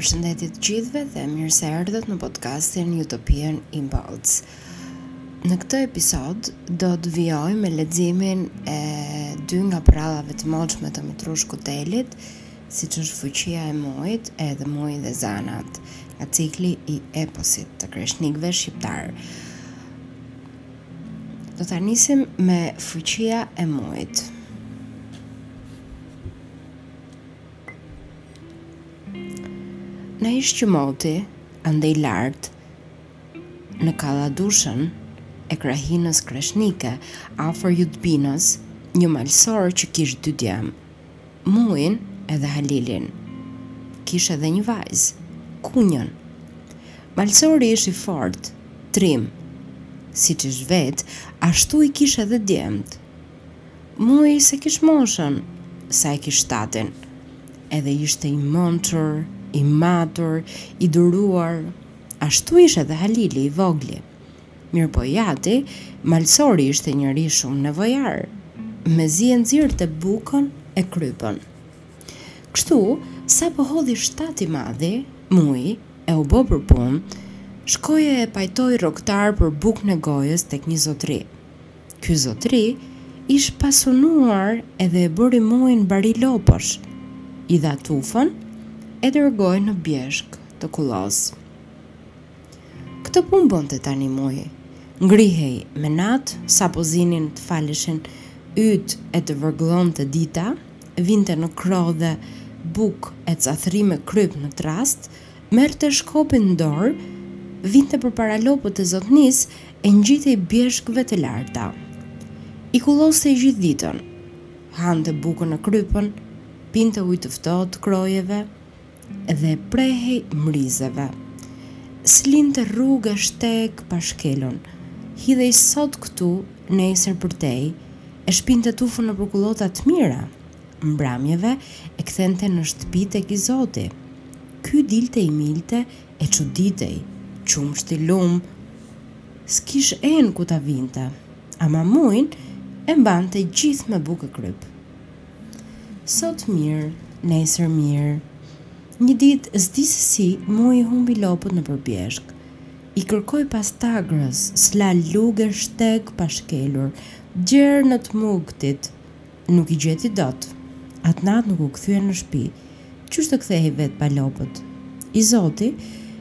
Përshëndetje të gjithëve dhe mirë se erdhët në podkastin Utopian Impulse. Në këtë episod do të vijoj me leximin e dy nga prallave të moçme të Mitrush Kutelit, siç është Fuqia e Mujit edhe Muji dhe Zanat, nga cikli i eposit të kreshnikëve shqiptar. Do ta nisim me fuqia e mujit. Na ish qëmoti, andej lart, në Klladushën e krahinës kreshnike, afer Jutbinës, një malsor që kish dy djem, Mujin edhe Halilin. Kish edhe një vajzë, Kunën. Malsori ish i fortë, trim. Siç ish vetë, ashtu i kish edhe djemtë. Muji s'e kish moshën, sa e kish shtatin. Edhe ishte i mençur, i matur, i duruar. Ashtu ish edhe Halili, i vogli. Mirëpo i ati, malësori ishte njeri shumë nevojar, mezi e nxirrte bukën e krypën. Kështu, sapo hodhi shtat i madhi, Muji, e u bë për punë, shkoi e e pajtoi rrogëtar për bukën e gojës tek një zotëri. Ky zotëri ish pasunar edhe e bëri Mujin bari lopësh, i dha tufën, e dërgoi në bjeshkë t'i kullosë. Këtë punë bënte tani Muji. Ngrihej me natë, sapo zinin të faleshin yjtë e të vërgëllonte dita, vinte një krodhe bukë e ca thërrime krypë në trastë, merrte shkopin në dorë, vinte përpara lopët e zotnisë e ngjitej bjeshkëve të larta. I kulloste gjithë ditën. Hante bukën e krypën, pinte ujë të ftohtë krojeve. dhe prehej mrizeve. S'linte rrugë e shteg pa shkelur. Hidhej sot këtu, nesër përtej, e shpinte tufën nëpër kullota të mira. Mbrëmjeve e kthente në shtëpi tek i zoti. Ky dilte i milte e çuditej, qumështi lumë, s'kish enë ku ta vinte, ama Mujin e mbante gjithë me bukë e krypë. Sot mirë, nesër mirë. Një ditë s'di se si Muji humbi lopët nëpër bjeshkë. I kërkoi pas tragës, s'la lug e shteg pa shkelur, gjer në t'mugtit. Nuk i gjeti dot. Atë natë nuk u kthye në shpi. Qysh të kthehej vetë pa lopët? I zoti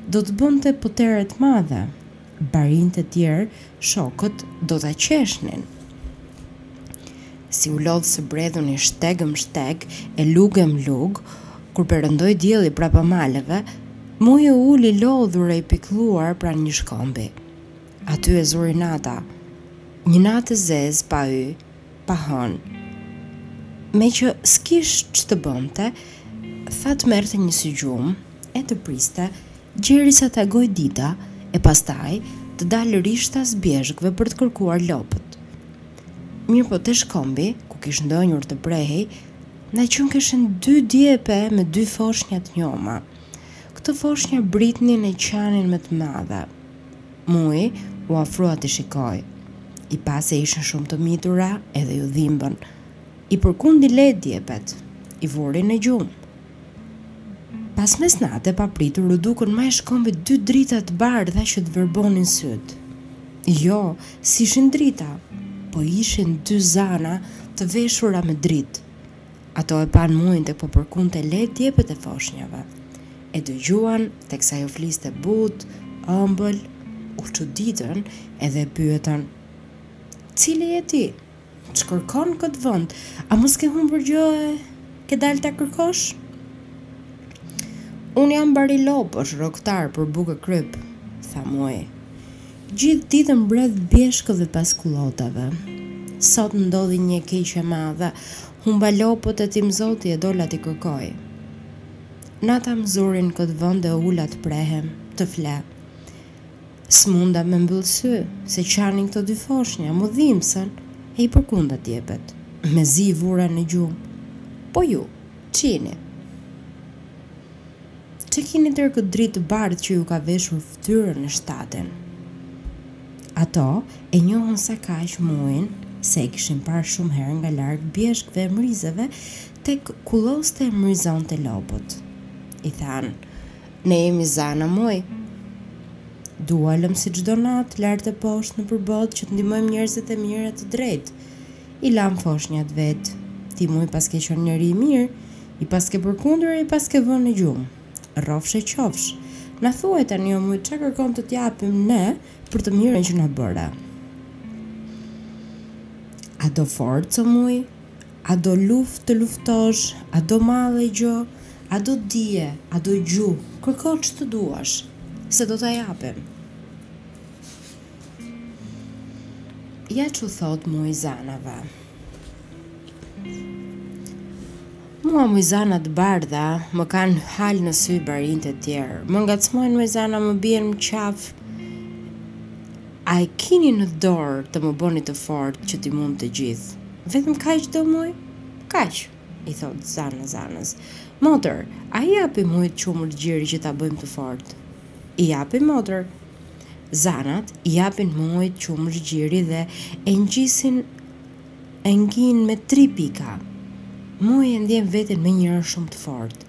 do të bënte potere t'madhe. barinjtë e tjerë, shokët, do ta qeshnin. Si u lodh së bredhuri shteg më shteg, e lug e më lug, kur perëndoi dielli prapa maleve, muji u ul i lodhur e i pikëlluar pranë një shkombi. Aty e zuri nata. Një natë e zezë pa yje, pa hënë. Meqë s'kish ç'të bënte, tha të merrte një sy gjumë e të priste gjerisa të agojë dita e pastaj të dalë rishtas bjeshkëve për të kërkuar lopët. Mirëpo te shkëmbi, ku kish ndenjur të prehej, na qënkeshin dy djepe me dy foshnja t'njoma. Këto foshnja brisnin e qanin me të madhe. Muji u afrua t'i shikojë. I pa se ishin shumë të mitura edhe iu dhimbën. I përkundi lehtë djepet. I vuri në gjumë. Pas mesnate, papritur, u dukën majë shkëmbit dy drita të bardha që të verbonin sytë. Jo, s'ishin drita, po ishin dy zana të veshura me dritë. Ato e panë Mujin tek po përkundte lehtë djepet e foshnjave. E dëgjuan, teksa u fliste butë, ëmbël, u çuditën edhe e pyetën, Cili je ti? Ç'kërkon në këtë vend? A mos ke humbur gjë e ke dalë ta kërkosh? Unë jam bari lopësh, rrogëtar për bukë e kripë, tha Muji. Gjithë ditën bredh bjeshkëve pas kullotave. Sot ndodhi një e keqe e madhe, humba lopët e tim zoti e dola t'i kërkoj. Nata më zuri në këtë vend e u ula të prehem, të fle. S'munda me mbyll sy, se qanin këto dy foshnja, m'u dhimbsën e i përkunda djepet. Mezi i vura në gjumë, Po ju, ç'jini? Ç'e kini tërë këtë dritë të bardhë që ju ka veshur fytyrën e shtatin. Ato e njohën sakaq Mujin se e kishin parë shumë herë nga larg bjeshkëve e mrizeve tek kulloste e mrizonte lopët. I thanë, Ne jemi zana, Muj. Dualëm si çdo natë lart e poshtë nëpër botë që të ndihmojmë njerëzit e mirë e të drejtë. I lamë foshnjat vetë. Ti Muj, paske qenë njeri i mirë, i paske përkundur e i paske vënë në gjumë. Rrofsh e qofsh. Na thuaj tani o Muj ça kërkon të t'japim ne për të mirën që na bëre. A do forcë o Muj? A do luftë të luftosh? A do mall e gjë? A do dije? A do gjuhë? Kërko ç'të duash, se do ta japim. Ja ç'u thotë Muji zanave Mua moj zana të bardha Më kanë halë në sy barinjtë e tjerë Më ngacmojnë moj zana më bien më qafë A e kini në dorë të më bëni të fortë Që t'i mund të gjithë Vetëm kaq do Muj? Kaq I thotë zana zanës Motër, a i japim Mujit qumësht gjiri që ta bëjmë të fortë? I japim motër Zanat i japin Mujit qumësht gjiri dhe e ngjisin e ngijnë me tri pika. Muji e ndien veten menjëherë shumë të fortë,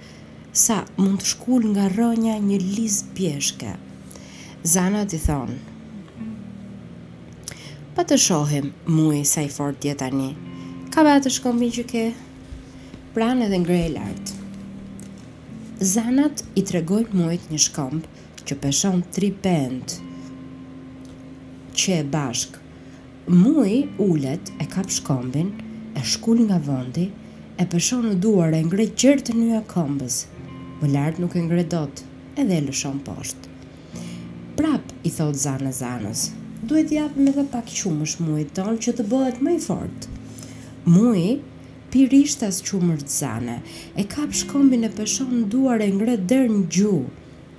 sa mund të shkulë nga rrënja një lis bjeshke. Zanat i thonë, Pa të shohim Muj sa i fortë je tani. Kape atë shkëmbin që ke pranë edhe ngreje lart. Zanat i tregojnë Mujit një shkëmb që peshon tri pendë qe bashkë Muji ulet e kap shkëmbin e shkul nga vendi e peshon në duar e ngre gjer te nyja e këmbës më lart nuk e ngre dot edhe e lëshon poshtë prapë i thotë zana zanës duhet t'i japim edhe pak qumësht Mujit tonë që të bëhet më i fortë Muji pi rishtas qumësht zane e kap shkëmbin e peshon në duar e ngre deri në gju.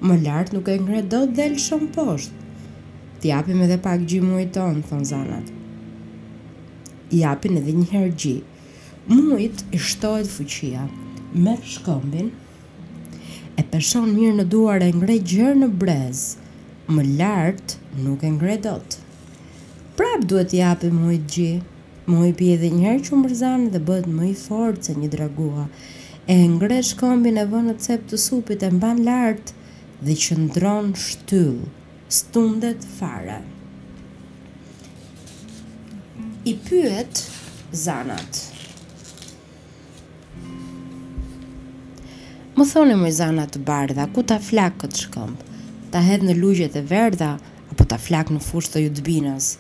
Më lart nuk e ngre dot dhe lëshon poshtë. T'i japim edhe pak gji Mujit tonë, thonë zanat. I japin edhe një herë gji. Mujit i shtohet fuqia. Merr shkëmbin, e peshon mirë në duar e ngre gjer në brez. Më lart nuk e ngre dot. Prapë duhet t'i japim Mujit gji. Muji pi edhe një herë qumësht zane dhe bëhet më i fortë se një dragua. E ngre shkëmbin e vë në cep të supit e mban lart dhe qëndron shtyllë. S'tundet fare. I pyet zanat. Më thoni moj zana të bardha, ku ta flak këtë shkëmb? Ta hedh në Lugjet e Verdha apo ta flak në fushë të Jutbinës?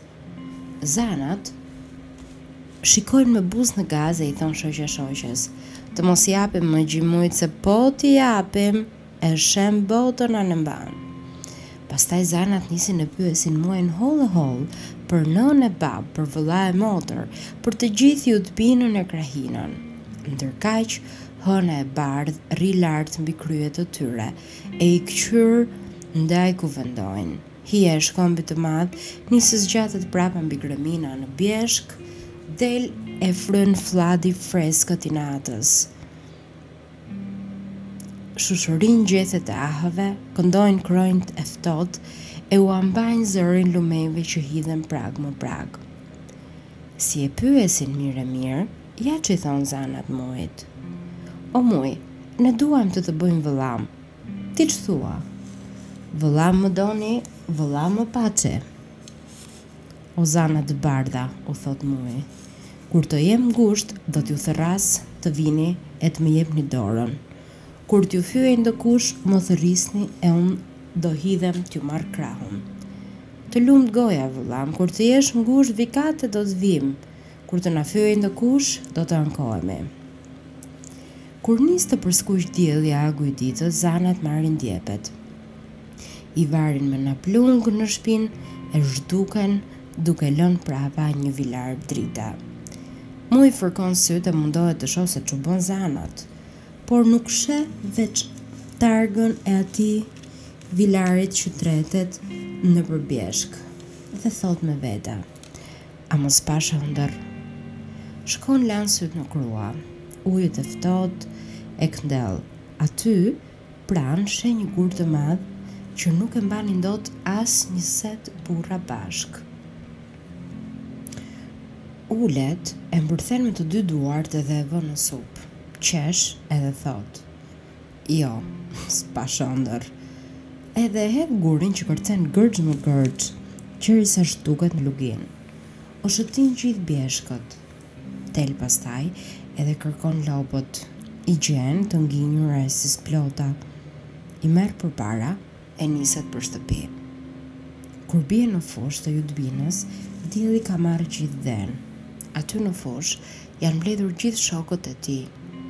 Zanat shikojnë me buzë në gaz e i thonë shoqja shoqes, të mos i japim më gji Mujit se po t'i japim e shemb botën anembanë. Pastaj zanat nisin e pyesin Mujin hollë e hollë për nënë e babë, për vëlla e motër, për të gjithë Jutbinën e krahinën. Ndërkaq, hëna e bardhë rri lart mbi kryet të tyre e i këqyr ndaj kuvendojnë. Hija e shkëmbit të madh nis e zgjatet prapa mbi gremina në bjeshkë, del e fryn flladi i freskët i natës. Shushurijnë gjethet e ahëve, këndojnë kronjtë e ftohtë e ua mbajnë zërin lumenjve që hidhen prag më prag. Si e pyesin mirë e mirë, ja ç'i thonë zanat Mujit. O Muj, ne duam të të bëjmë vëllam, Ti ç'thua? Vëlla më doni, vëlla më paçi. O zana të bardha, u thotë Muji, kur të jem ngushtë, do t'ju thërras të vini e të më jepni dorën. Kur t'ju fyejë ndokush, më thërrisni e unë do hidhem t'ju marr krahun. Të lumtë goja, vëllam, kur të jesh ngushtë vikat e do të vijmë, kur të na fyejë ndokush, do të ankohemi. Kur nis të përskuqë dielli e agu i ditës zanat marrin djepet i varin me naplungë në shpinë e zhduken duke lënë prapa një vilar drite Muji fërkon sytë e mundohet të shohë se ç'u bënë zanat por nuk sheh veç targën e atij vilarit që tretet nëpër bjeshkë dhe thotë me vete A mos pashë ëndërr. Shkon lan sytë në krua. Ujët e ftohtë e këndell. Aty, pranë, sheh një gur të madh që nuk e mbanin dot as njëzet burra bashkë. Ulet, e mbërthen me të dy duart dhe e vë në sup. Qesh edhe thotë, Jo, s'pashë ëndërr. Edhe e hedh gurin që kërcen gërxh më gërxh, gjersa zhduket në luginë. Oshëtijnë gjithë bjeshkët. Del pastaj edhe kërkon lopët. I gjen të nginjura e sisëplota. I merr përpara e niset për shtëpi. Kur bie në fushë të Jutbinës, dielli ka marrë gjithë dhenë. Aty në fushë Janë mbledhur gjithë shokët e tij,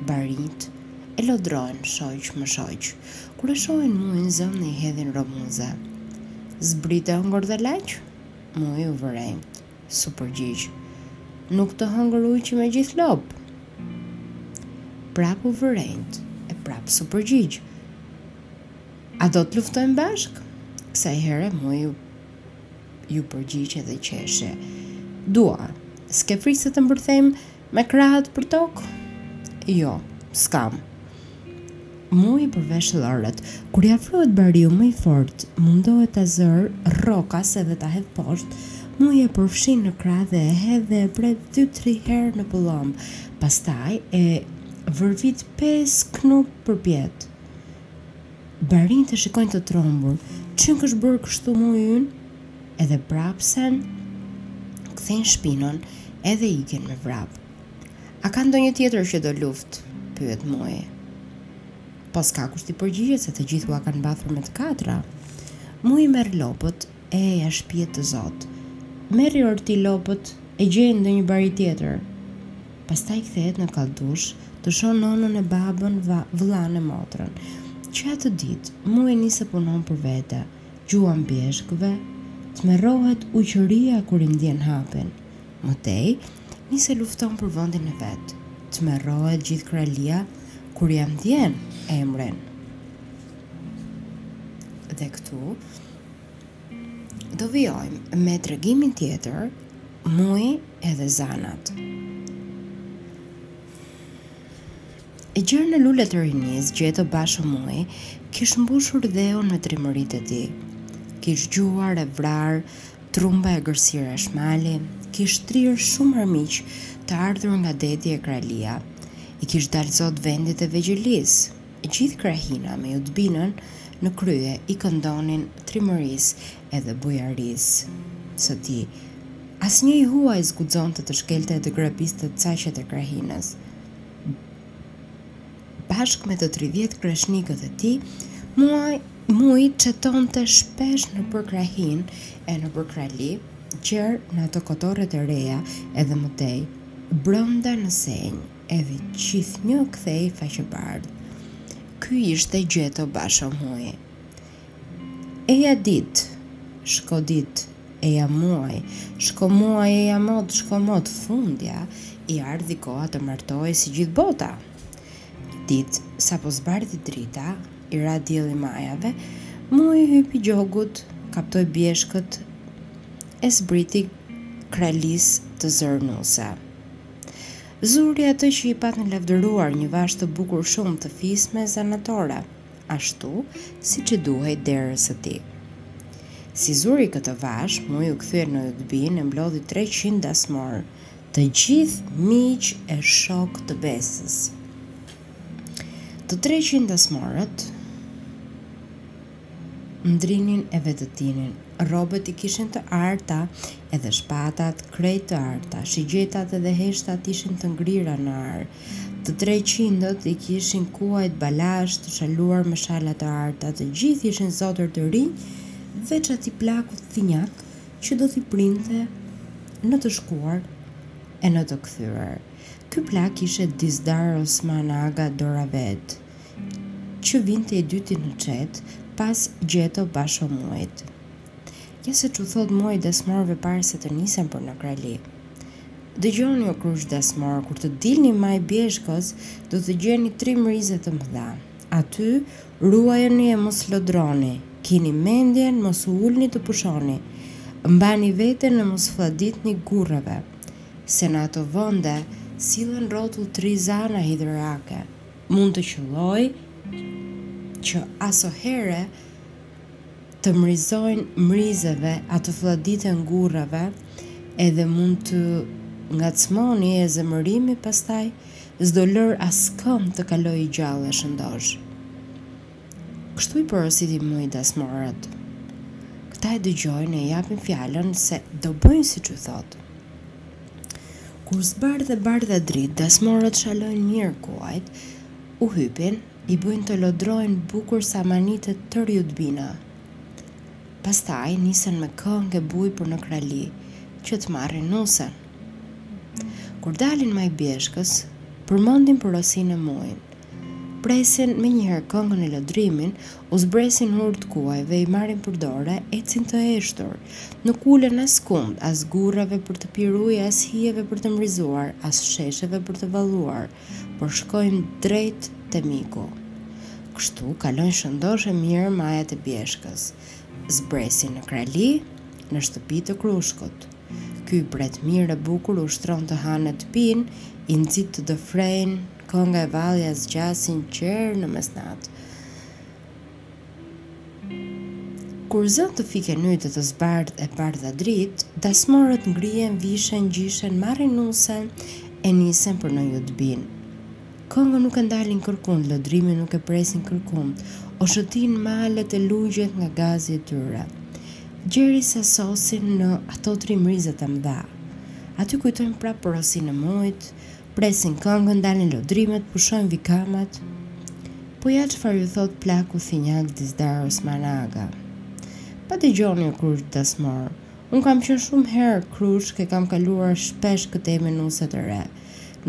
barinjtë, e lodrojnë shoq më shoq. Kur e shohin Mujin zënë i hedhin romuze. Zbrite, ngordhalaq? Muji u vërenjt, s'u përgjigj. Nuk të hëngrën ujqit me gjithë lopë? Prap u vërenjt, e prap s'u përgjigj. A do të luftojmë bashkë? Kësaj here Muji u Iu përgjigj edhe qeshi. Dua, s'ke frikë se të mbërthejmë me krahët për tokë? Jo, s'kam. Muji përvesh llërët. Kur i afrohet bariu më i fort, mundohet ta zërë rrokas edhe ta hedhë poshtë, Muji e përfshin në krahë dhe e hedh dhe e pret dy tri herë në pëllëmbë, pastaj e vërvit pesë konop përpjetë. Barinjtë e shikojnë të trembur. Ç'na qenkësh bërë kështu Muji ynë? Edhe prapsen kthejnë shpinën edhe ikin me vrap. A ka ndonjë tjetër që do luftë? pyet Muji. Po s'ka kush t'i përgjigjet se të gjithë ua kanë mbathur me të katra. Muji merr lopët e ja shpihet të zot. Merri or ti lopët e gjej ndonjë bari tjetër. Pastaj kthehet në Klladush, të shohë nënën e babën, vëllanë e motrën. Që atë ditë, Muji nis e punon për vete, gjuan bjeshkëve, tmerrohet ujqëria kur i ndjen hapin. Më tej, nis e lufton për vendin e vet, tmerrohet gjithë kralia kur ia ndjen emrin. Dhe këtu. Do vijojmë me tregimin tjetër, Muji edhe zanat. E gjer në lule të rinisë, Gjeto Basho Muji, kish mbushur dheun me trimëritë e tij. Kish gjuar e vrarë, trumba egërsirash mali, kish grirë shumë armiq të ardhur nga deti e kralia. I kish dalë zot vendit e vegjelisë. Gjithë krahina me Jutbinën në krye i këndonin trimërisë edhe bujarisë së tij. Asnjë i huaj s'guxonte të shkelte e të grabiste caqet e krahinës. Bashkë me të tridhjetë kreshnikët e tij, Muaj, Muji çetonte shpesh nëpër krahinë e nëpër krali, gjer në ato Kotorret e Reja edhe më tej, brënda në Senjë. Edhe gjithnjë kthehej faqebardhë. Ky ishte Gjeto Basho Muji. Eja ditë, shko ditë, eja muaj, shko muaj, eja mot, shko mot, fundja, i ardhi koha të martohej si gjithë bota. Një ditë, sapo zbardhi drita, i ra dielli majave, Muji hypi gjogut, kaptoi bjeshkët e zbriti kralisë të zërë nuse. Zuri atë që i patën lavdëruar një vashë të bukur shumë të fisme, zanatare, ashtu, siç i duhej derës së tij. Si zuri këtë vashë, Muji u kthye në Jutbinë e mblodhi treqind dasmorë, të gjithë miq e shokë të besës. Të treqind dasmorët, ndrinin e vetëtinin, rrobët i kishin të arta edhe shpatat krejt të arta, shigjetat edhe heshtat ishin të ngrira në ar, të treqindët i kishin kuajt balashë të shaluar me shala të arta, të gjithë ishin zotër të rinj, veç atij plakut thinjak që do t'i printe në të shkuar e në të kthyer. Ky plak ishte Dizdar Osman Aga dora vetë. Që vinte i dyti në çetë, pas Gjeto Basho Mujit. Ja se ç'u thotë Muji dasmorëve para se të nisen për në Krali. Dëgjoni o krushq dasmorë, kur të dilni majë Bjeshkës, do të gjeni tri mrize të mëdha. Aty, ruajuni e mos lodroni, kini mendjen, mos u ulni të pushoni, mbani veten e mos flladitni gurrave, se në ato vende, sillen rrotull tri zana hidhërake. Mund të qëllojë që asohere të mrizojnë mrizeve a të flladiten gurrave edhe mund të ngacmoni e zemërimi pastaj s'do lërë askënd të kalojë i gjallë e shëndoshë. Kështu i porositi Muji dasmorët. Këta e dëgjojnë e i japin fjalën se do bëjnë siç u thotë. Kur zbardh e bardha dritë, dasmorët shalojnë mirë kuajt, u hypin, i bëjnë të lodrojnë bukur sa mahnitet tërë Jutbina. Pastaj nisen me këngë e bujë për në Krali, që të marrin nusen. Kur dalin majë bjeshkës, përmendin porosinë e Mujit. Presin menjëherë këngën e lodrimin, u zbresin urtë kuajve, i marrin për dore, ecin të heshtur. Nuk ulen askund, as gurrave për të pirë ujë, as hijeve për të mrizuar, as shesheve për të valluar, por shkojnë drejt te miku. Kështu kalojnë shëndoshë e mirë majat e Bjeshkës. Zbresin në Krali, në shtëpi të Krushkut. Ky i pret mirë e bukur u shtron të hanë e të pinë, i nxit të dëfrejnë, Kënga e vallja zgjasin gjer në mesnatë. Kur zënë të fiken yjtë dhe të zbardh e bardha dritë, dasmorët ngrihen, vishen, ngjishen, marrin nusen e nisen për në Jutbinë. Këngën nuk e ndalin kërkund, lodrimin nuk e presin kërkund, oshëtijnë malet e lugjet nga gazi i tyre. Gjerisa sosin në ato tri mrizet e mëdha. Aty kujtojnë prapë porosinë e Mujit, Presin këngën ndalin lodrimet pushojnë vikamat Po ja çfarë u thotë plaku thinjak Dizdar Osman Aga Pa dëgjoni o krushq dasmorë Unë kam qenë shumë herë krushk e kam kaluar shpesh këtej me nuse të re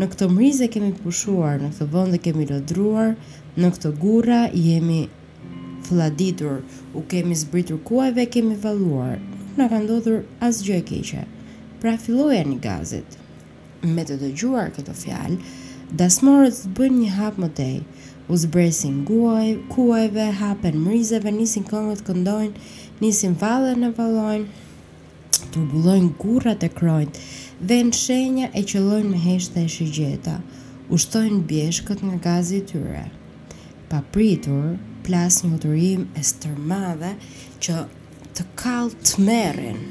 Në këto mrize kemi pushuar në këto vende kemi lodruar në këto gurra jemi flladitur u kemi zbritur kuajve kemi valluar nuk na ka ndodhur asgjë e keqe Pra fillojani gazit. Me të dëgjuar këto fjalë, dasmorët bëjnë një hap më tej, u zbresin kuajve, hapen mrizeve, nisin këngët, këndojnë, nisin valle e vallojnë, turbullojnë gurrat e kronjt, venë shenja e qëllojnë me heshta e shigjeta, ushtojnë bjeshkët nga gazi i tyre. Papritur, plas një uturim e stërmadhe që të kall tmerrin.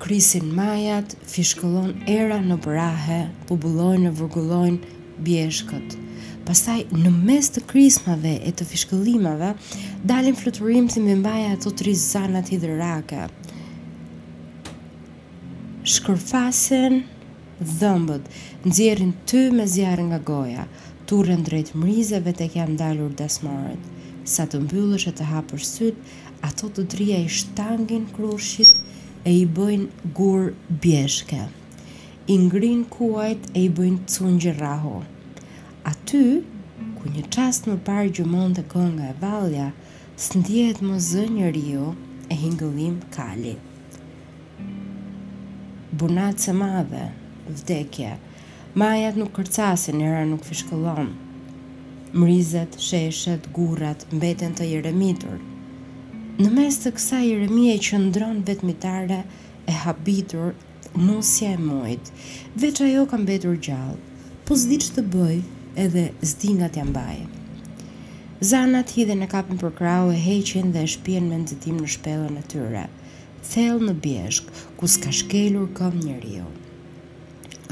Krisin majat, fishkëllon era nëpër ahe, bubullojnë e vërgullojnë bjeshkët. Pastaj, në mes të krismave e të fishkëllimave, dalin fluturimthi mbi maja ato tri zanat hidhërake. Shkërfasen dhëmbët, nxjerrin tym e zjarr nga goja, turren drejt mrizeve tek janë ndalur dasmorët. Sa të mbyllësh e të hapësh sytë, Ato të trija i shtangin krushit e i bëjnë gurë bjeshke. I ngrijnë kuajt e i bëjnë cungje rrahu. Aty, ku një çast më parë gjëmonte kënga e vallja, s'ndjehet më zë njeriu e hingëllim kali. Bunacë e madhe, vdekje. Majat nuk kërcasin, era nuk fishkëllon. Mrizet, sheshet, gurrat mbeten të jeremitur. Në mes të kësaj jeremie qëndron vetmitare e habitur nusja e Mujit. Veç ajo ka mbetur gjallë. Po s'di ç'të bëjë, edhe s'di nga t'ia mbajë. Zanat hidhen e kapin për krahu e heqin dhe e shpien me nxitim në shpellën e tyre. Thellë në bjeshkë, ku s'ka shkelur këmbë njeriu.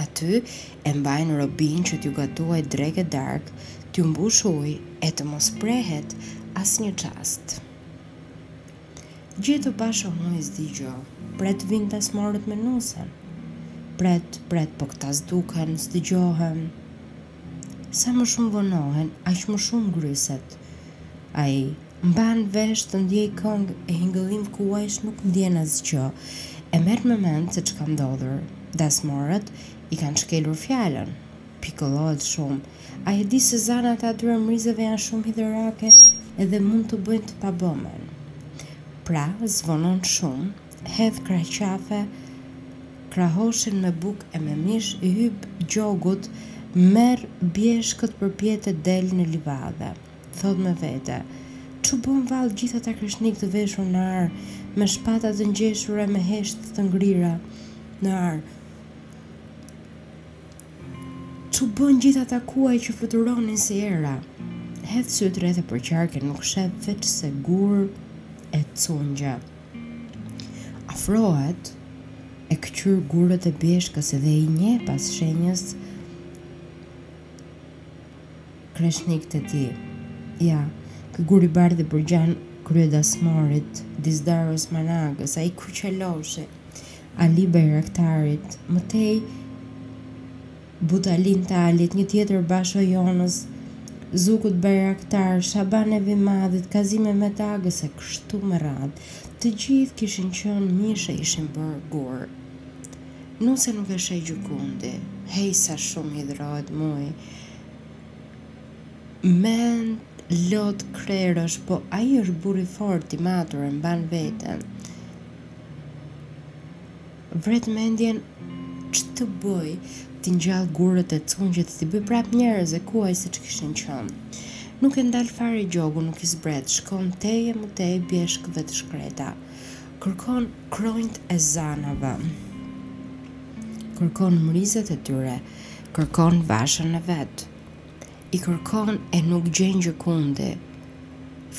Aty e mbajnë robinë që t'u gatuajë drekë e darkë, t'u mbushë ujë e të mos prehet asnjë çast. Gjeto Basho Muji s'di gjë, pret vijnë dasmorët me nusen. Pret, pret po këta s'duken, s'dëgjohen. Sa më shumë vonohen, aq më shumë ngryset. Ai Mban vesh të ndjejë këngë e hingëllim kuajsh nuk ndjen asgjë e merr me mend se ç'ka ndodhur dasmorët i kanë shkelur fjalën pikëllohet shumë ai e di se zanat e atyre mrizeve janë shumë hidhërake edhe mund të bëjnë të pabëmen pra s'vonon shumë hedh krahaqafë krahoshin me bukë e me mish i hyp gjogut merr bjeshkët përpjetë e del në livadhe. thotë me vete, Ç'u bënë vallë gjithë ata kreshnikë të veshur në ar, me shpata të ngjeshura e me heshtë të ngrira në ar? Ç'u bënë gjithë ata kuaj që fluturonin si era? Hedh sytë rreth e përqark e nuk sheh veçse gur e cungje. Afrohet, e këqyr gurët e bjeshkës edhe i njeh pas shenjës kreshnikët e tij. Ja, ky gur i bardhë i përngjan kryedasmorit, Dizdar Osman Agës, ai kuqaloshi, Ali Bajraktarit, më tej Budalin Talit, një tjetër Basho Jonës, Zukut Bajraktar, Shaban Evimadhit, Kazi Mehmet Agës e kështu me radhë. Të gjithë kishin qenë mish e ishin bërë gur. Nusen nuk e sheh gjëkundi. Hej sa shumë hidhërohet Muji mend lot krerësh po ai është burrë i fortë i matur e mban veten vret mendjen ç'të bëjë t'i ngjallë gurët e cungjet t'i bëjë prapë njerëz e kuaj siç kishin qenë nuk e ndal fare gjogun nuk i zbret shkon tej e më tej bjeshkëve të shkreta Kërkon kronjtë e zanave. Kërkon mrizet e tyre. Kërkon vashën e vet. I kërkon e nuk gjen gjëkundi.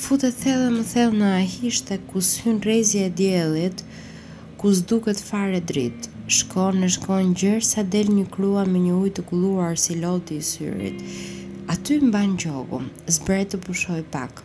Futet thellë e më thellë në ahishte ku s'hyn rrezja e diellit, ku s'duket fare dritë. Shkon e shkon gjersa del një krua me një ujë të kulluar si loti i syrit. Aty mban gjogun. Zbret të pushojë pak.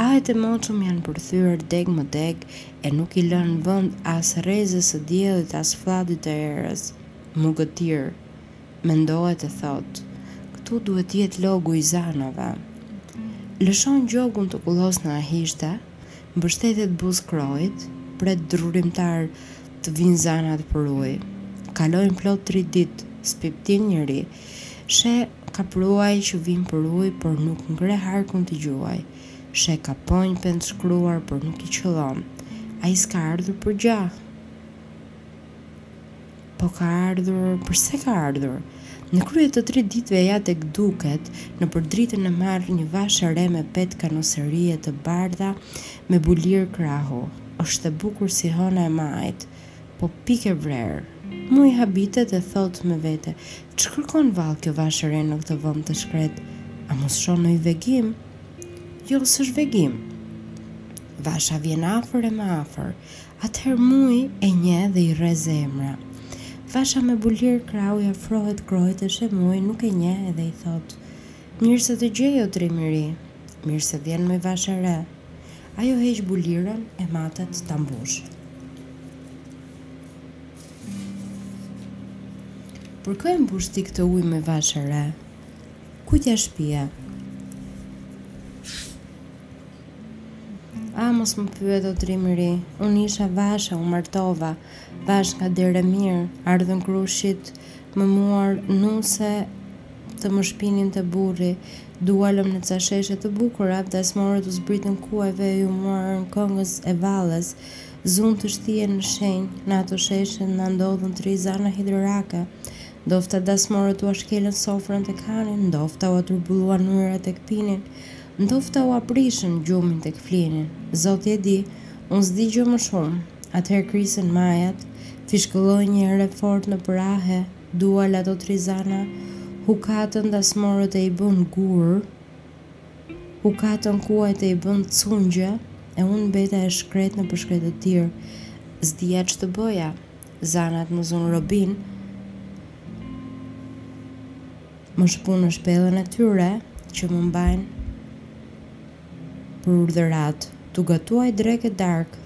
Ahet e moçëm janë përthyer degë më degë e nuk i lënë vend as rrezës së diellit as flladit të erës. Mugëtirë, mendohet e thotë, Këtu duhet të jetë logu i zanave. Lëshon gjogun të kullosë në ahishte, mbështetet buzë kroit, pret durimtar të vijnë zanat për ujë. Kalojnë plot tri ditë, s'pipëtin njeri, Sheh kapruaj që vijnë për ujë por nuk ngre harkun t'i gjuajë Sheh kaponj pendëshkruar por nuk i qëllon Ai s'ka ardhur për gjah Po ka ardhur përse ka ardhur Në krye të tre ditëve ja tek duket Nëpër dritën e marrtë një vashë e re me petka nusërie të bardha me bulirë krahu Është e bukur si hëna e majit Po pikë e vrerë. Muji habitet e thotë me vete, Ç'kërkon vallë kjo vashë e re në këtë vend të shkretë? A mos shoh ndonjë vegim? Jo, s'është vegim. Vasha vjen afër e më afër. Atëherë Muji e njeh dhe i rreh zemra. Vasha me bulirë krahu i afrohet kroit e sheh Mujin nuk e njeh edhe i thotë, Mirë se të gjej o trim i ri. Mirë se vjen moj vashë e re. Ajo heq bulirën e matet ta mbushë. Për kë e mbush ti këtë ujë moj vashë e re? Ku t'ia shpie? Ah mos më pyet o trim i ri. Unë isha vashë, u martova, vashë nga derë e mirë, ardhën krushqit, më muarën nuse Të më shpinin te burri. Dualëm në ca sheshe të bukura, dasmorët u zbritën kuajve e iu muarën këngës e valles. Zunë të shtien në shenjë, në ato sheshe na ndodhën tri zana idhnake. Ndofta dasmorët ua shkelën sofrën tek hanin, ndofta ua turbulluan ujërat tek pinin, ndofta ua prishën gjumin tek flinin. Zoti e di, unë s'di gjë më shumë. Atëherë krisën majat, fishkëlloi një erë e fortë nëpër ahe. Dualën ato tri zana hukatën dasmorët e i bënë gurë hukatën kuajt e i bënë cungje e unë mbeta e shkretë nëpër shkretëtirë s'dija ç'të bëja zanat më zunë robinë më shpunë në shpellën e tyre që më mbajnë për urdhëratë t'u gatuaj drekë e darkë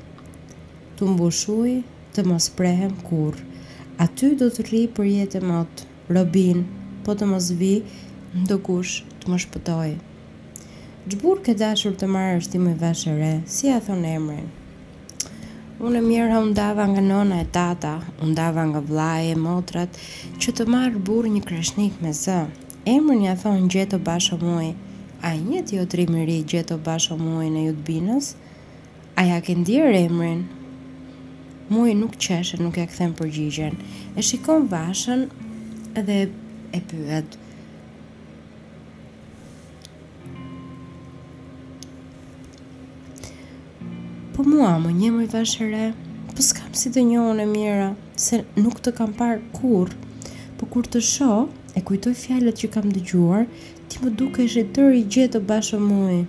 t'u mbush ujë të mos prehem kurrë aty do të rri për jetë e mot robinë po të mos vijë ndokush të më shpëtojë ç'burrë ke dashur të marrësh ti moj vashë e re si ia thonë emrin Unë e mjera u ndava nga nëna e tata, u ndava nga vëllai e motrat, që të marr burrë një kreshnik me zë. Emrin ia thonë Gjeto Basho Muj. A i njeh ti o trim i ri Gjeto Basho Mujin e Jutbinës? A ia ke ndier emrin? Muji nuk qeshet, nuk ia kthen përgjigjen. E shikon vashën dhe e pyet. Po mua më njeh moj vashë e re, po s'kam si të njoh unë e mjera, se nuk të kam parë kurrë, po kur të shoh, e kujtoj fjalët që kam dëgjuar, ti më dukesh i tërë i Gjeto Basho Muji.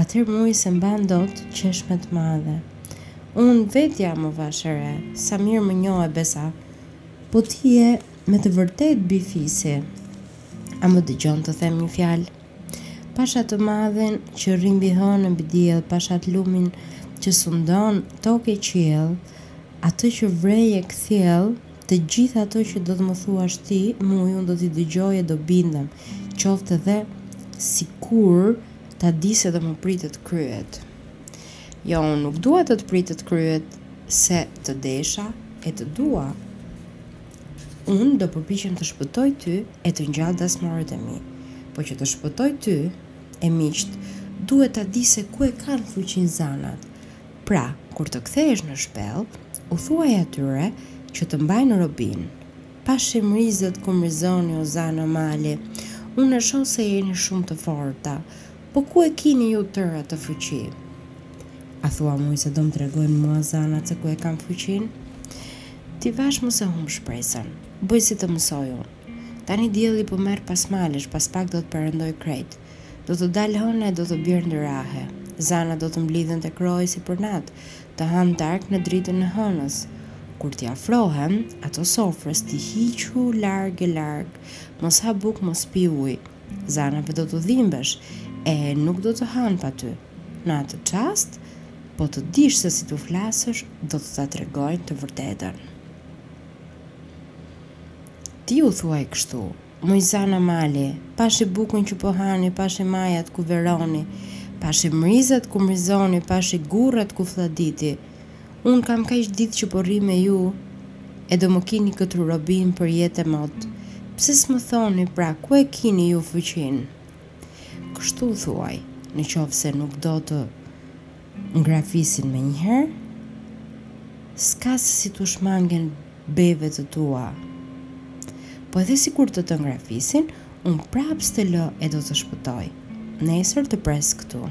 Atëherë Muji s'e mban dot qesh me të madhe Unë vetë jam o vashë e re Sa mirë më njohe besa Po ti je me të vërtetë bijë fisi A më dëgjon të them një fjalë Pash atë madhin që rri mbi hënë mbi diell Pash atë lumin që sundon tokë e qiell Atë që vrej e kthjell Të gjithë ato që do të më thuash ti, Muj, unë do t'i dëgjoj e do bindem, qoftë edhe sikur ta di se do më pritet kryet. Jo, unë nuk dua të të pritet kryet, se të desha e të dua. Unë do përpiqem të shpëtoj ty e të ngjall dasmorët e mi. Po që të shpëtoj ty, e miqtë, duhet ta di se ku e kanë fuqinë zanat. Pra, kur të kthehesh në shpellë, u thuaj atyre që të mbajnë robinë, Pashë mrizët ku mrizoni o zana mali, unë e shoh se jeni shumë të forta, po ku e kini ju tërë atë fuqi? A thua Muj se do më tregojnë mua zanat se ku e kanë fuqinë? Ti vashë mos e humb shpresën, bëj si të mësoj unë. Tani dielli po merr pas malesh, pas pak do të perëndojë krejt. Do të dalë hëna e do të bjerë ndër ahe. Zanat do të mblidhen te kroi si përnatë, të hanë darkë në dritën e hënës. Kur t'i afrohen ato sofrës, ti hiqu larg e larg, mos ha bukë, mos pi ujë. Zanave do t'u dhimbesh, e nuk do të hanë pa ty. Në atë çast, po të dish se si t'u flasësh, do të ta tregojnë të vërtetën. Ti u thuaj kështu, Moj zana mali, pashë bukën që po hani, pashë majat ku veroni, pashë mrizat ku mrizoni, pashë gurrat ku flladiti. Unë kam kaq ditë që po rri me ju e do më kini këtu robinë për jetë e mot. Pse s'më thoni, pra, ku e kini ju fuqinë? Kështu thuaj, në qoftë se nuk do të Ngrafisin menjëherë, s'ka se si t'u shmangen beve të tua. Po edhe sikur të të ngrafisin, unë prapë s'të lë e do të shpëtoj. Nesër të pres këtu.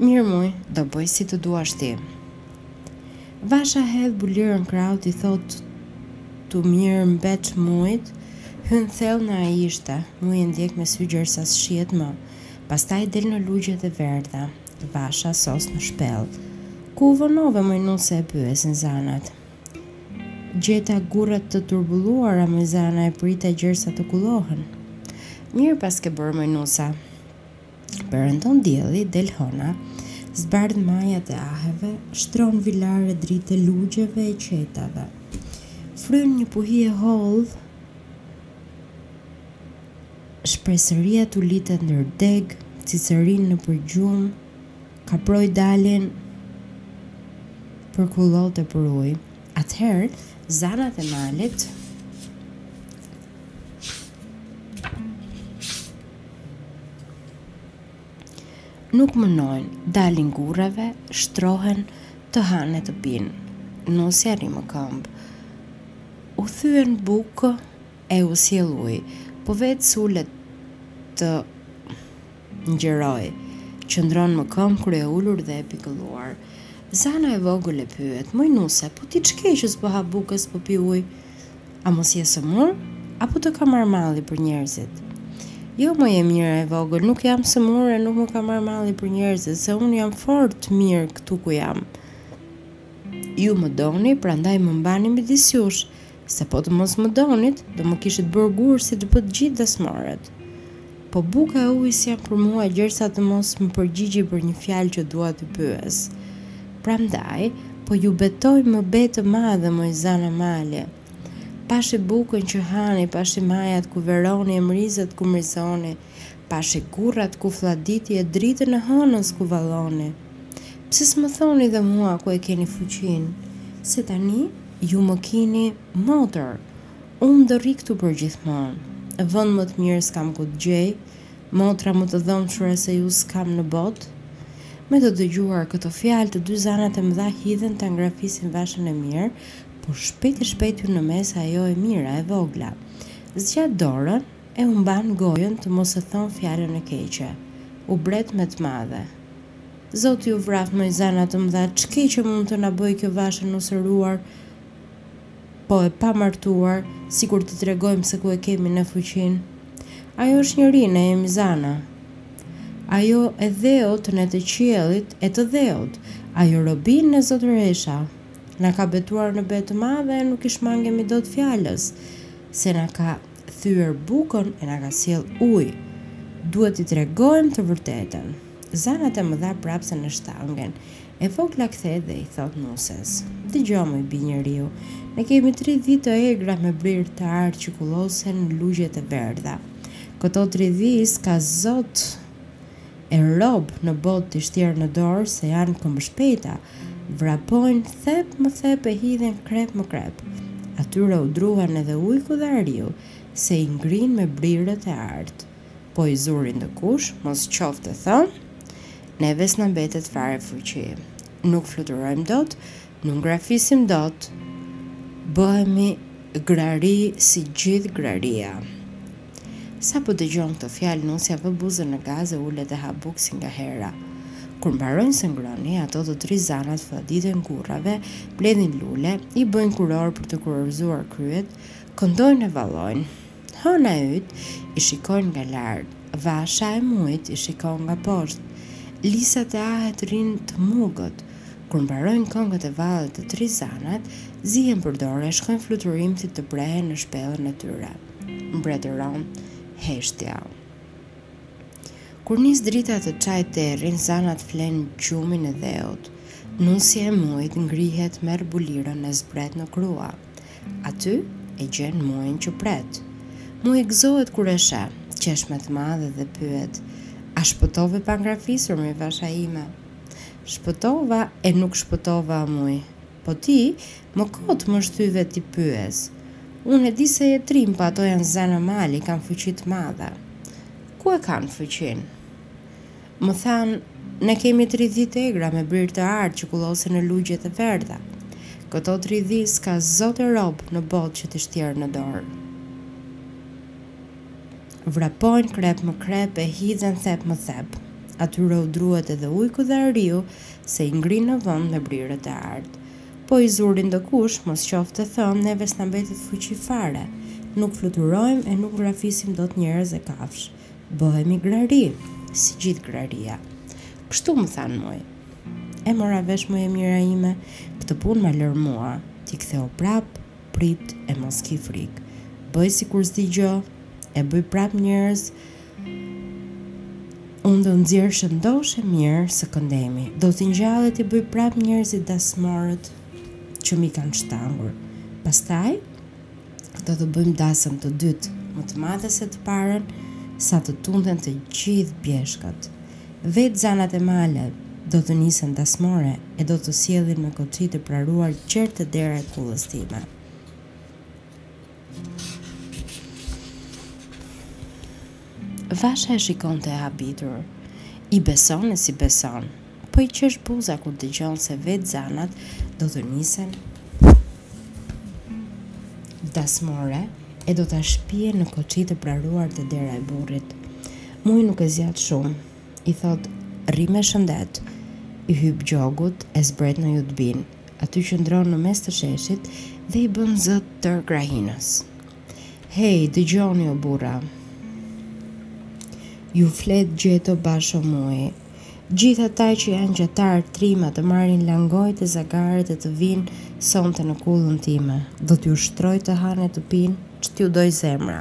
Mirë Muj, do bëj si të duash ti. Vasha hedh bulirën krahut i thotë të mirë mbeç Mujt, hyn thellë në ahishte, Muji e ndjek me sy gjersa s'shihet më. Pastaj del në Lugjet e Verdha, vasha sos në shpellë. Ku u vonove moj nuse e pyesin zanat. Gjeta gurrat të turbulluara moj zana e prita gjersa të kullohen. Mirë paske bërë moj nusa. Perëndon dielli, del hëna, zbardh majat e aheve, shtron vilare drite lugjeve e qetave. Fryn një puhi e hollë, Shpezëria tulitet ndër degë, cicërinë nëpër gjumë, kaprojtë dalin për kullotë e për ujë. Atëherë, zanat e malit nuk mënojnë, dalin gurrave, shtrohen të hanë e të pinë. Nusja rri më këmbë. U thyen bukë E u sjell ujë, po vetë s'ulet të ngjërojë, qëndron më këmbë kryeulur dhe e pikëlluar. Zana e vogël e pyet, Moj nuse, po ti ç'ke që s'po ha bukë e s'po pi ujë? A mos je sëmurë? Apo të ka marrë malli për njerëzit? Jo, moj e mira e vogël, nuk jam sëmurë e nuk më ka marrë malli për njerëzit, se unë jam fort mirë këtu ku jam. Ju më doni, prandaj më mbani midis jush. Se po të mos më donit, do më kishit bërë gur si të bëtë të gjithë dasmorët. Po buka e ujë s'janë për mua gjersa të mos më përgjigjni për një fjalë që dua t'ju pyes. Prandaj, po ju betoj më be të madhe moj zana male. Pashë bukën që hani, pashë majat ku veroni e mrizet ku mrizoni. Pashë gurrat ku flladiti e dritën e hënës ku valloni. Pse s'më thoni dhe mua ku e keni fuqinë? Se tani ju më kini motër. Unë do rri këtu përgjithmonë. Vend më të mirë s'kam ku të gjej, motra më të dhëmshura se ju s'kam në botë. Me të dëgjuar këto fjalë të dy zanat e mëdha hidhen ta ngrafisin vashën e mirë, por shpejt e shpejt hyn në mes ajo e mira, e vogla. Zgjat dorën E u mban gojën të mos e thonë fjalën e keqe. U bret me të madhe. Zoti ju vraftë moj zana të mëdha ç'të keqe mund të na bëjë kjo vashë e nusëruar po e pamartuar sikur t'i tregojmë se ku e kemi ne fuqinë. Ajo është njeri ne jemi zana. Ajo e dheut ne të qiellit e të dheut. Ajo robinë ne zotëresha. Na ka betuar në be të madhe e nuk i shmangemi dot fjalës se na ka thyer bukën e na ka sjellë ujë. Duhet t'i tregojmë të vërtetën. Zanat e mëdha prapsen e shtangen. E vogla kthehet dhe i thotë nuses, Dëgjo moj bijë njeriu, ne kemi tri dhi të egra me brirë të artë që kullosin në lugjet e verdha. Këto tri dhi s'ka zot e rob në botë t'i shtjerë në dorë se janë këmbëshpejta vrapojn thep më thep e hidhen krep më krep atyre u druhen edhe ujku dhe ariu se i ngrenë me brirët e artë po i zuri ndëkush mos qoftë e thënë neve s'na mbetet fare fuqi nuk fluturojm dot nuk ngrafisim dot bëhemi grari si gjithë graria. Sapo dëgjon këto fjalë nusja vë buzën në gaz e ulet e ha bukë si ngahera. Kur mbarojnë së ngrëni, ato të tri zanat fëlladiten gurrave, mbledhin lule, i bëjnë kurorë për të kurorëzuar kryet, këndojnë e vallojnë. Hëna e yjt i shikojnë nga lart, vasha e Mujit i shikon nga poshtë. Lisat e ahet rrinë të mugët. Kur mbarojnë këngët e vallet të tri zanat, zihen për dorë e shkojnë fluturimthit të prehen në shpellën e tyre. mbretëron heshtja. Kur nis drita të çajë terrin, zanat flenë gjumin e dheut. Nusja e Mujit ngrihet, merr bulirën e zbret në krua. Aty e gjen Mujin që pret. Muji gëzohet kur e sheh, qesh me të madhe dhe pyet, A shpëtove pa ngrafisur, moj vasha ime? Shpëtova e nuk shpëtova, o Muj. Po ti, më kot më shtyve t'i pyes. Unë e di se je trim, po ato janë zana mali, kanë fuqi të madhe. Ku e kanë fuqinë? Më thanë, ne kemi tri dhi të egra me brirë të artë që kullosin në Lugjet e Verdha. Këto tri dhi s'ka zot e rob në botë që t'i shtjerë në dorë. Vrapojnë krep më krep e hidhen thep më thep. Atyre u druhet edhe ujku dhe ariu, se i ngrin në vend me brirët e artë. Po i zuri ndëkush, mos qoftë e thënë, neve s'na mbetet fuqi fare. Nuk fluturojmë e nuk ngrafisim dot njerëz e kafshë. Bëhemi grari, si gjithë graria. Kështu më thanë Muj. E mora vesh moj e mira ime, këtë punë ma lër mua, ti kthehu prap, prit e mos ki frikë. Bëj sikur s'di gjë, e bëj prap njerëz, Unë do nxjerr shëndoshë e mirë së këndejmi. Do t'i ngjall e t'i bëj prapë njerëz dasmorët që m'i kanë shtangur. Pastaj, do të bëjmë dasëm të dytë më të madhe se të parën, sa të tunden të gjithë bjeshkët. Vetë zanat e maleve do të nisen dasmore e do të sjellin me koçi të praruar gjer te dera e kullës time. Vasha e shikonte e habitur. I beson e s'i beson, po i qesh buza kur dëgjon se vetë zanat do të nisen dasmore e do ta shpien në koçi të praruar te dera e burrit. Muj nuk e zgjat shumë, i thotë rri me shëndet, i hyp gjogut e zbret në Jutbinë, Aty qëndron në mes të sheshit dhe i bën zë tërë krahinës. Hej, dëgjoni o burra. Ju flet Gjeto Basho Muji. Gjithë ata që janë gjahtarë trima të marrin langojt e zagarët e të vinë sonte në kullën time. Do t'u shtroj të hanë e të pinë, ç't'u dojë zemra.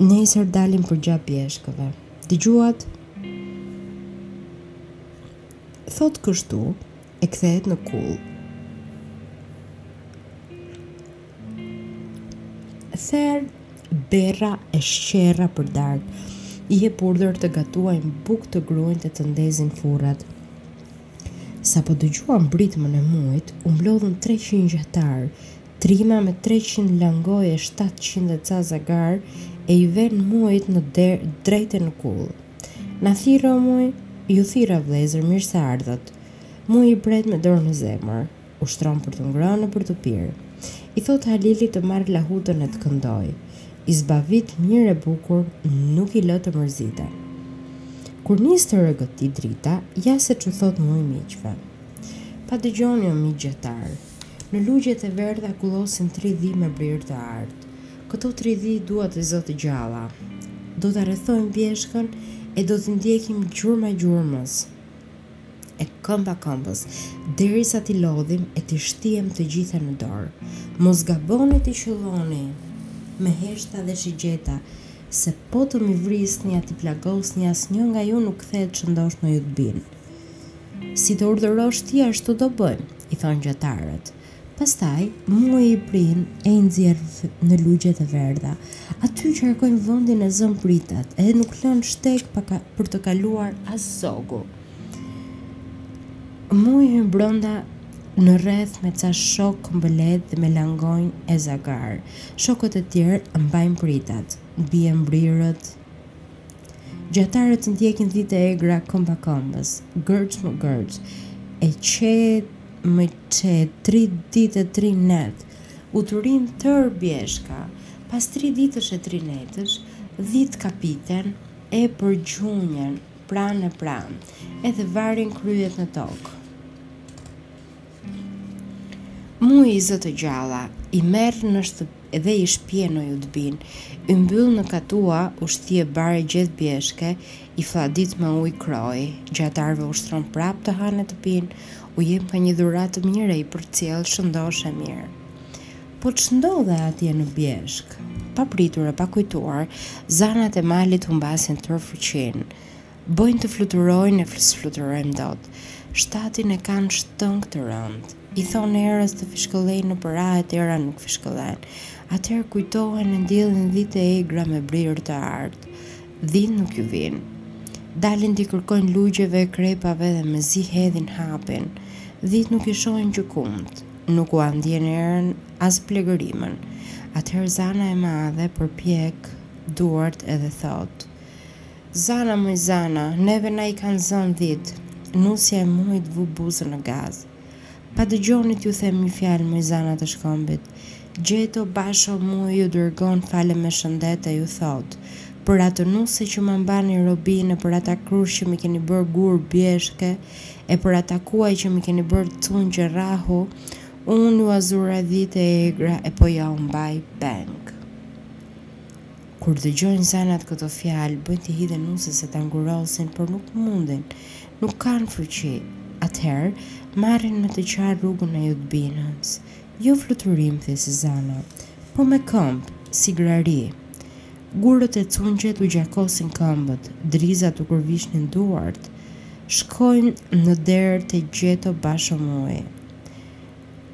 Nesër dalim për gjah bjeshkëve. Dëgjuat? Thotë kështu e kthehet në kullë. Ther berra e shqerra për darkë. Jep urdhër të gatuajnë bukë të grunjtë e të ndezin furrat. Sapo dëgjuan britmën e Mujit, u mblodhën 300 gjahtarë, Trima me treqind langojë e shtatëqind e ca zagarë e i venë Mujit në derë drejt e në kullë. Na thirre o Muj? Ju thirra vëllezër, mirë se ardhët. Muji i pret me dorë në zemër. U shtron për të ngrënë e për të pirë. I thotë Halilit të marrë lahutën e të këndojë. I zbavit mirë e bukur, nuk i lë të mërziten. Kur nis të rrëgëtijë drita, ja se ç'u thotë Muji miqve. Pa dëgjoni o miq gjahtarë, Në Lugjet e Verdha kullosin tri dhi me brirë të artë. Këto tri dhi dua t'i zë të gjalla. Do ta rrethojmë bjeshkën e do t'i ndjekim gjurma gjurmës e këmba këmbës, derisa t'i lodhim e t'i shtiem të gjitha në dorë. Mos gaboni t'i qëlloni me heshta dhe shigjeta, se po të m'i vrisni a t'i plagosni asnjë nga ju nuk kthehet shëndoshë në Jutbinë. Si të urdhërosh ti ashtu do bëjmë, i thonë gjahtarët. Pastaj, Muji i prin e i nxjerr në Lugjet e Verdha. Aty qarkojnë vëndin e zënë pritat e nuk lënë shteg për të kaluar as zogu. Muji hyn brënda në rreth me ca shokë këmbëlehtë dhe me langonj e zagarë. Shokët e tjerë mbajnë pritat. Bien brirët, Gjahtarët i ndjekin dhitë e egra këmba këmbës, gërxh më gërxh, e qetë më qetë tri ditë e tri net, uturin tërë bjeshka, pas tri ditësh e tri netësh, dhitë kapiten e përgjunjen pranë e pranë, edhe varin kryet në tokë. Muji i zë të gjalla, i merr dhe i shpie në Jutbinë, i mbyll në katua u shtie bar e gjeth bjeshke, i flladit me ujë kroi, gjahtarëve u shtron prapë të hanë e të pinë, u jep nga një dhuratë të mirë e i përcjell shëndoshë e mirë. Po ç'ndodh atje në bjeshkë? Papritur e pakujtuar, zanat e malit humbasin tërë fuqinë. Bëjnë të fluturojnë e s'fluturojnë dot. Shtatin e kanë shtëng të rëndë. I thonë erës të fishkëllejë nëpër ahet, era nuk fishkëllen. Atëherë kujtohen e ndjellin dhitë e egra me brirë të artë. Dhitë nuk iu vijnë. Dalin t'i kërkojnë lugjeve e krepave dhe me zi hedhin hapin. Dhitë nuk i shohin gjëkund. Nuk ua ndiejnë erën as blegërimën. Atëherë zana e madhe përpjek duart edhe thotë. Zana moj zana neve na i kanë zënë dhitë nusja e mujit vu buzën në gaz pa dëgjoni t'ju them një fjalë moj zana të shkëmbit gjeto basho muji ju dërgon falë me shëndet e ju thotë për atë nuse që ma mbani robinë e për ata krushq që m'i keni bërë gurë bjeshke e për ata kuaj që m'i keni bërë cungje rrahu unë jua zura dhitë e egra e po jua mbaj peng. Kur dëgjojnë zanat këto fjalë, bëjnë t'i hidhen nuses e ta ngurosin, por nuk mundin, nuk kanë fuqi. Atëherë, marrin me të qarë rrugën e Jutbinës, jo fluturimthi si zana, po me këmbë, si grari. Gurët e cungjet u gjakosin këmbët, drizat u gërvishin duart. Shkojnë në derë te Gjeto Basho Muji.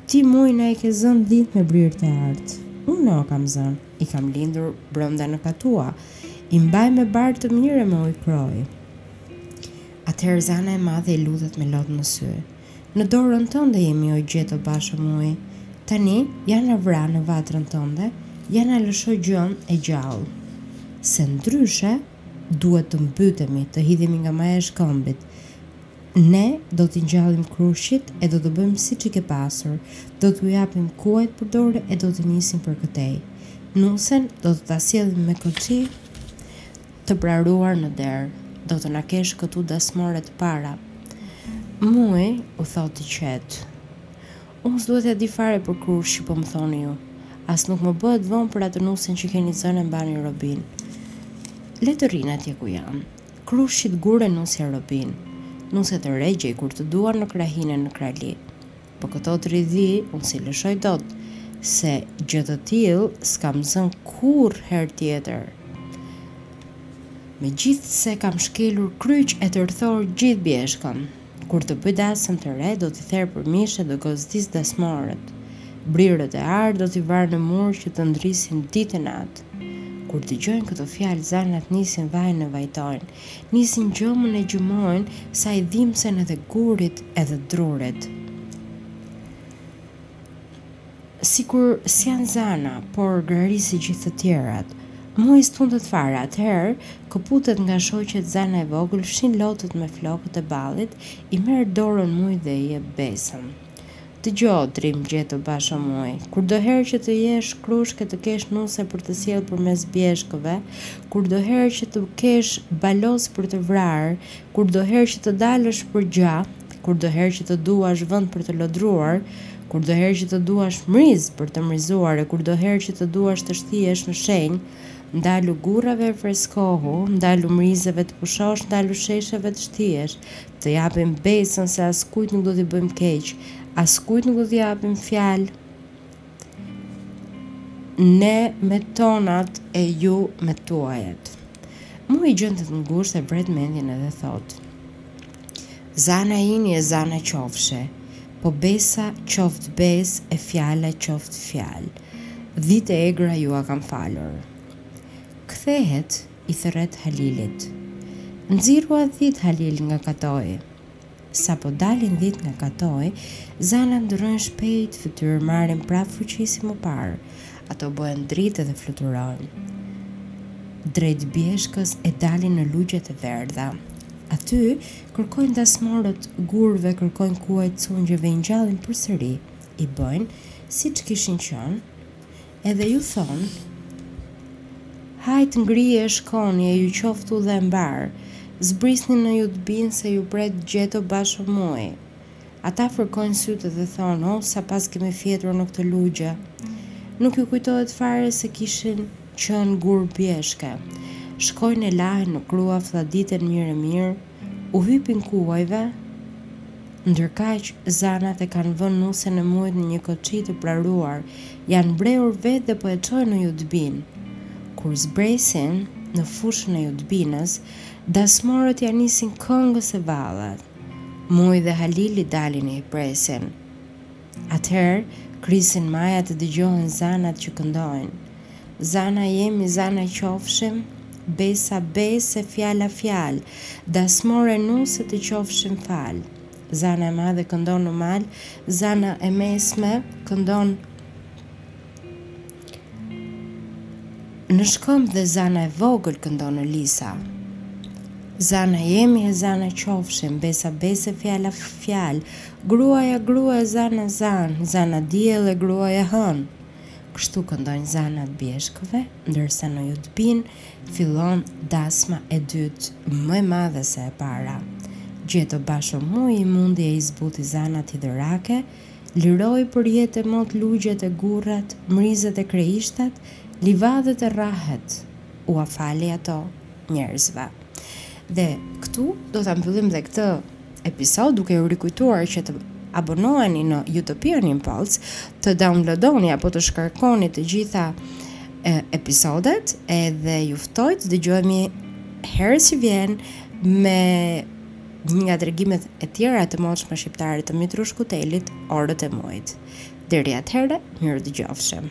Ti Muj na i ke zënë dhitë me brirë të artë. Unë ua kam zënë. I kam lidhur brënda në katua, i mbaj me bar të mirë e me ujë kroi. Atëherë zana e madhe i lutet me lot në sy. Në dorën tënde jemi o Gjeto Basho Muj. Tani, ja na vra në vatrën tënde, ja na lësho gjënë e gjallë. Se ndryshe, duhet të mbytemi, të hidhemi nga maja e shkëmbit. Ne do t'i ngjallim krushqit e do t'i bëjmë siç i ke pasur, do t'u japim kuajt për dorë e do t'i nisim për këtej. Nusen do të ta sjellim me koçi të praruar në derë. Do të na kesh këtu dasmore të para. Muji u thotë i qetë. Unë s'dua t'ia di fare për krushq që po më thoni ju. As nuk më bëhet vonë për atë nusen që keni zënë e mbani robinë. Le të rrinë atje ku janë. Krushqit gurë e nusja robinë. Nuse të re gjej kur të dua në krahinë e në krajli. Po këto tri dhi unë s'i lëshoj dot, se gjë të tillë s'kam zënë kurrë herë tjetër. Megjithëse kam shkelur kryq e tërthorë gjithë bjeshkën. Kur të bëj dasëm të re, do t'i ther për mish e do gostis dasmorët. Brirët e artë do t'i var në mur që të ndrisin ditë e natë. Kur dëgjojnë këto fjalë, zanat nisin vajin e vajtojnë, nisin gjëmën e gjëmojnë, sa i dhimbsen edhe gurit edhe drurit. Sikur s'janë zana por grari si gjithë të tjerat. Muji s'tundet fare. Atëherë këputet nga shoqet zana e vogël fshin lotët me flokët e ballit i merr dorën Mujit dhe i jep besën. Dëgjo o trim Gjeto Basho Muj kurdoherë që të jesh krushk e të kesh nuse për të sjellë përmes bjeshkëve kurdoherë që të kesh baloz për të vrarë kurdoherë që të dalësh për gjah kurdoherë që të duash vend për të lodruar, kurdoherë që të duash mriz për të mrizuar e kurdoherë që të duash të shtiesh në shenjë, ndalu gurrave e freskohu, ndalu mrizeve të pushosh, ndalu shesheve të shtiesh. Të japim besën se askujt nuk do t'i bëjmë keq, askujt nuk do t'i japim fjalë. Ne me tonat e ju me tuajat. Muji gjendet ngushtë e vret mendjen edhe thotë. Zana jini e zana qofshe po besa qoftë besë e fjala qoftë fjalë dhitë e egra jua kam falur kthehet i thërret Halilit nxirrua dhitë Halil nga katoi sapo dalin dhitë nga katoi zanat ndërrojnë shpejt fytyrë marrin prapë fuqi si më parë Ato bëhen dritë dhe fluturojnë drejt bjeshkës e dalin në Lugjet e Verdha. Aty, kërkojnë dasmorët, gurëve, kërkojnë kuajt, cungjeve, i ngjallin përsëri, i bëjnë siç kishin qenë, edhe iu thonë, Hajt ngrihi e shkoni e ju qoftë udha e mbarë, zbrisni në Jutbinë se ju pret Gjeto Basho Muji. Ata fërkojnë sytë dhe thonë, Oh, sa paskemi fjetur në këtë lugje! Nuk iu kujtohet fare se kishin qenë gurë bjeshke. Shkojnë e lahen në krua, flladiten mirë e mirë, u hypin kuajve. Ndërkaq, zanat e kanë vënë nusen e Mujit në një koçi të praruar, janë mbrehur vetë dhe po e çojnë në Jutbinë. Kur zbresin në fushën e Jutbinës, dasmorët ia nisin këngës e valles. Muji dhe Halili dalin e i presin. Atëherë krisin majat e dëgjohen zanat që këndojnë. Zana jemi, zana qofshim, besa besë e fjala fjalë, dasmorë e nuse të qofshim falë. Zana e madhe këndon në mal, zana e mesme këndon Në shkëmb dhe zana e vogël këndon në lisa. Zana jemi e zana qofshim, besa besë e fjala fjalë, gruaja grua e zana zanë, zana diell e gruaja hënë. Kështu këndojnë zanat bjeshkëve, ndërsa në Jutbinë fillon dasma e dytë më e madhe se e para. Gjeto Basho Muji i mundi e i zbuti zanat idhërake, Liroi për jetë e mot lugjet e gurrat, mrizet e kreshtat, livadhet e rrahet, ua fali ato njerëzve. Dhe këtu do ta mbyllim dhe këtë episod duke u rikujtuar që të abonoheni në Utopian Impulse, të downloadoni apo të shkarkoni të gjitha episodet edhe ju ftoj të dëgjohemi herë që vjen me Një nga tregimet e tjera të moçme shqiptare të Mitrush Kutelit, Orët e Mujit. Deri atëhera, mirëdëgjofshim.